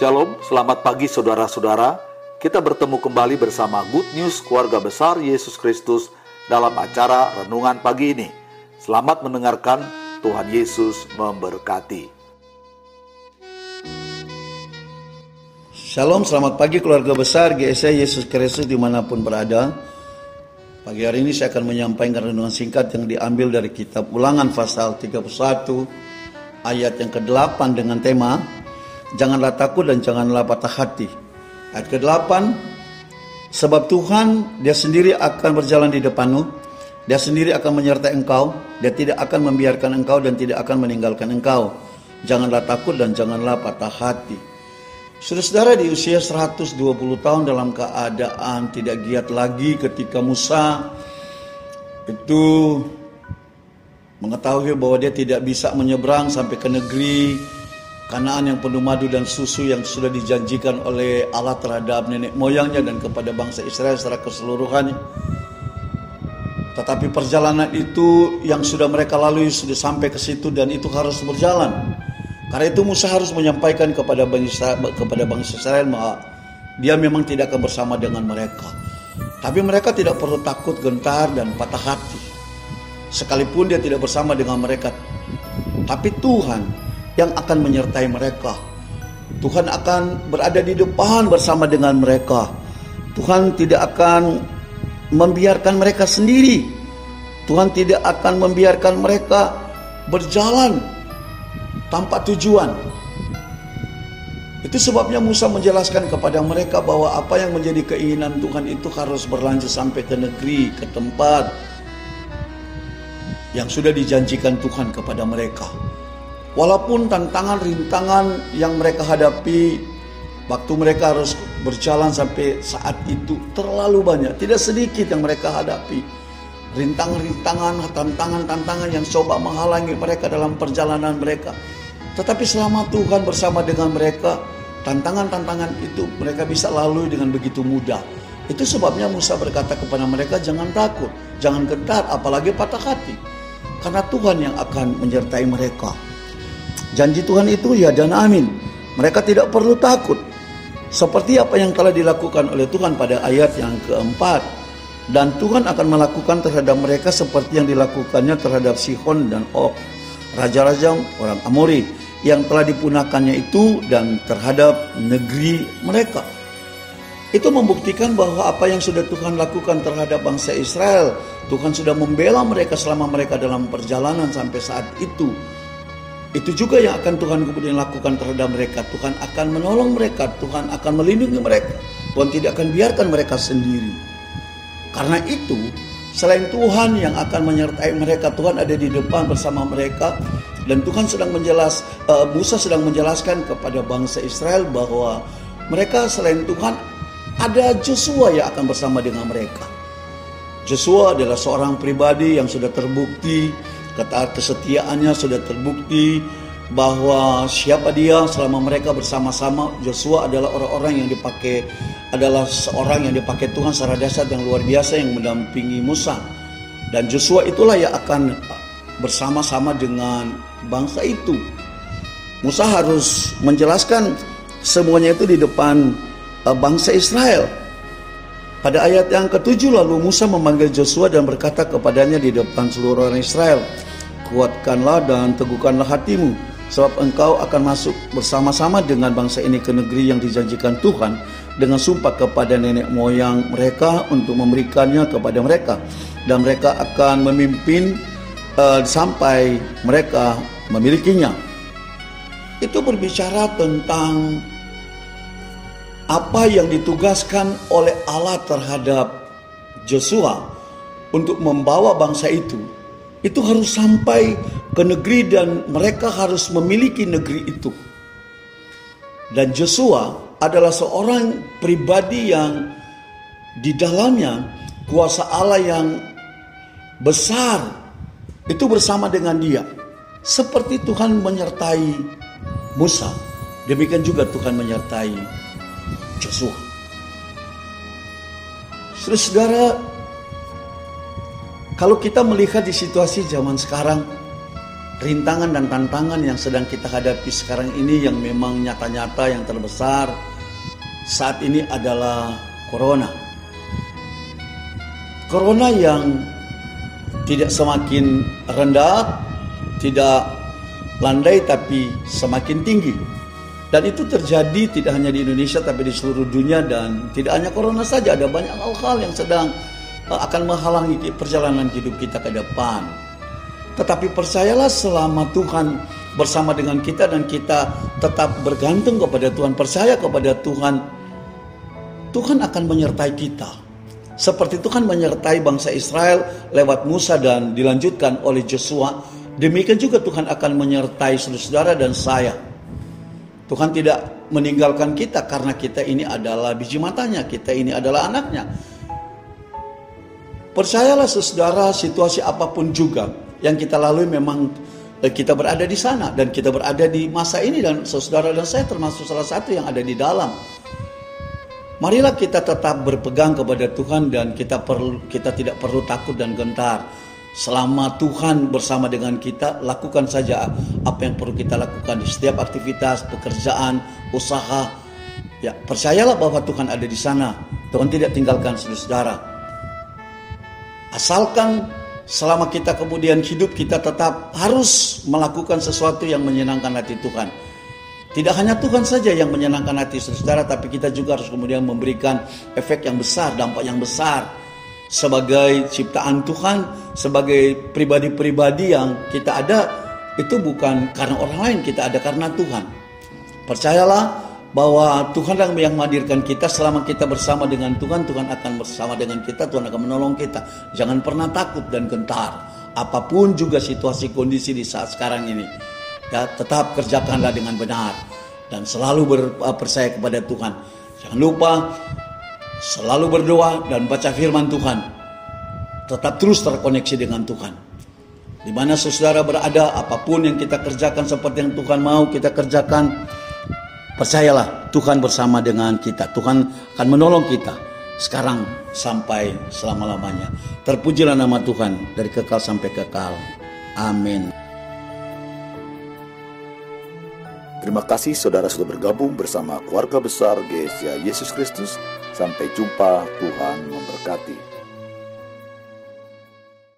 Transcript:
Shalom, selamat pagi saudara-saudara. Kita bertemu kembali bersama Good News Keluarga Besar Yesus Kristus dalam acara Renungan Pagi ini. Selamat mendengarkan, Tuhan Yesus memberkati. Shalom, selamat pagi keluarga besar GSA Yesus Kristus di mana pun berada. Pagi hari ini saya akan menyampaikan renungan singkat yang diambil dari kitab ulangan pasal 31 ayat yang ke-8 dengan tema Janganlah takut dan janganlah patah hati. Ayat ke-8 Sebab Tuhan dia sendiri akan berjalan di depanmu. Dia sendiri akan menyertai engkau. Dia tidak akan membiarkan engkau dan tidak akan meninggalkan engkau. Janganlah takut dan janganlah patah hati. Saudara-saudara di usia 120 tahun dalam keadaan tidak giat lagi ketika Musa itu mengetahui bahwa dia tidak bisa menyeberang sampai ke negeri Kanaan yang penuh madu dan susu yang sudah dijanjikan oleh Allah terhadap nenek moyangnya dan kepada bangsa Israel secara keseluruhannya. Tetapi perjalanan itu yang sudah mereka lalui sudah sampai ke situ dan itu harus berjalan. Karena itu Musa harus menyampaikan kepada bangsa kepada bangsa Israel bahwa dia memang tidak akan bersama dengan mereka. Tapi mereka tidak perlu takut, gentar dan patah hati. Sekalipun dia tidak bersama dengan mereka. Tapi Tuhan yang akan menyertai mereka. Tuhan akan berada di depan bersama dengan mereka. Tuhan tidak akan membiarkan mereka sendiri. Tuhan tidak akan membiarkan mereka berjalan tanpa tujuan. Itu sebabnya Musa menjelaskan kepada mereka bahwa apa yang menjadi keinginan Tuhan itu harus berlanjut sampai ke negeri, ke tempat yang sudah dijanjikan Tuhan kepada mereka. Walaupun tantangan rintangan yang mereka hadapi waktu mereka harus berjalan sampai saat itu terlalu banyak, tidak sedikit yang mereka hadapi. Rintangan-rintangan, tantangan-tantangan yang coba menghalangi mereka dalam perjalanan mereka. Tetapi selama Tuhan bersama dengan mereka, tantangan-tantangan itu mereka bisa lalui dengan begitu mudah. Itu sebabnya Musa berkata kepada mereka, "Jangan takut, jangan gentar, apalagi patah hati, karena Tuhan yang akan menyertai mereka." Janji Tuhan itu ya dan amin. Mereka tidak perlu takut. Seperti apa yang telah dilakukan oleh Tuhan pada ayat yang keempat. Dan Tuhan akan melakukan terhadap mereka seperti yang dilakukannya terhadap Sihon dan Og. Raja-raja orang Amori yang telah dipunahkannya itu dan terhadap negeri mereka. Itu membuktikan bahwa apa yang sudah Tuhan lakukan terhadap bangsa Israel, Tuhan sudah membela mereka selama mereka dalam perjalanan sampai saat itu itu juga yang akan Tuhan kemudian lakukan terhadap mereka. Tuhan akan menolong mereka, Tuhan akan melindungi mereka. Tuhan tidak akan biarkan mereka sendiri. Karena itu, selain Tuhan yang akan menyertai mereka, Tuhan ada di depan bersama mereka dan Tuhan sedang menjelas uh, Musa sedang menjelaskan kepada bangsa Israel bahwa mereka selain Tuhan ada Joshua yang akan bersama dengan mereka. Joshua adalah seorang pribadi yang sudah terbukti ketaat kesetiaannya sudah terbukti bahwa siapa dia selama mereka bersama-sama Joshua adalah orang-orang yang dipakai adalah seorang yang dipakai Tuhan secara dasar yang luar biasa yang mendampingi Musa. Dan Joshua itulah yang akan bersama-sama dengan bangsa itu. Musa harus menjelaskan semuanya itu di depan eh, bangsa Israel. Pada ayat yang ketujuh lalu Musa memanggil Joshua dan berkata kepadanya di depan seluruh orang Israel, Kuatkanlah dan teguhkanlah hatimu, sebab engkau akan masuk bersama-sama dengan bangsa ini ke negeri yang dijanjikan Tuhan dengan sumpah kepada nenek moyang mereka untuk memberikannya kepada mereka. Dan mereka akan memimpin uh, sampai mereka memilikinya. Itu berbicara tentang apa yang ditugaskan oleh Allah terhadap Joshua untuk membawa bangsa itu itu harus sampai ke negeri dan mereka harus memiliki negeri itu. Dan Joshua adalah seorang pribadi yang di dalamnya kuasa Allah yang besar itu bersama dengan dia. Seperti Tuhan menyertai Musa, demikian juga Tuhan menyertai Joshua. Saudara, kalau kita melihat di situasi zaman sekarang, rintangan dan tantangan yang sedang kita hadapi sekarang ini yang memang nyata-nyata yang terbesar saat ini adalah corona. Corona yang tidak semakin rendah, tidak landai tapi semakin tinggi. Dan itu terjadi tidak hanya di Indonesia tapi di seluruh dunia dan tidak hanya corona saja ada banyak hal-hal yang sedang akan menghalangi perjalanan hidup kita ke depan. Tetapi percayalah selama Tuhan bersama dengan kita dan kita tetap bergantung kepada Tuhan, percaya kepada Tuhan, Tuhan akan menyertai kita. Seperti Tuhan menyertai bangsa Israel lewat Musa dan dilanjutkan oleh Joshua, demikian juga Tuhan akan menyertai saudara dan saya Tuhan tidak meninggalkan kita karena kita ini adalah biji matanya, kita ini adalah anaknya. Percayalah saudara situasi apa pun juga yang kita lalui memang eh, kita berada di sana dan kita berada di masa ini dan saudara dan saya termasuk salah satu yang ada di dalam. Marilah kita tetap berpegang kepada Tuhan dan kita perlu kita tidak perlu takut dan gentar Selama Tuhan bersama dengan kita, lakukan saja apa yang perlu kita lakukan di setiap aktivitas, pekerjaan, usaha. Ya, percayalah bahwa Tuhan ada di sana. Tuhan tidak tinggalkan saudara. Asalkan selama kita kemudian hidup kita tetap harus melakukan sesuatu yang menyenangkan hati Tuhan. Tidak hanya Tuhan saja yang menyenangkan hati saudara, tapi kita juga harus kemudian memberikan efek yang besar, dampak yang besar sebagai ciptaan Tuhan, sebagai pribadi-pribadi yang kita ada itu bukan karena orang lain, kita ada karena Tuhan. Percayalah bahwa Tuhan yang menghadirkan kita selama kita bersama dengan Tuhan, Tuhan akan bersama dengan kita, Tuhan akan menolong kita. Jangan pernah takut dan gentar. Apa pun juga situasi kondisi di saat sekarang ini. Ya, tetap kerjakanlah dengan benar dan selalu berpercaya kepada Tuhan. Jangan lupa Selalu berdoa dan baca firman Tuhan. Tetap terus terkoneksi dengan Tuhan. Di mana saudara berada, apa pun yang kita kerjakan seperti yang Tuhan mau kita kerjakan, percayalah Tuhan bersama dengan kita. Tuhan akan menolong kita sekarang sampai selama-lamanya. Terpujilah nama Tuhan dari kekal sampai kekal. Amin. Terima kasih saudara sudah bergabung bersama keluarga besar GSA Yesus Kristus Sampai jumpa, Tuhan memberkati.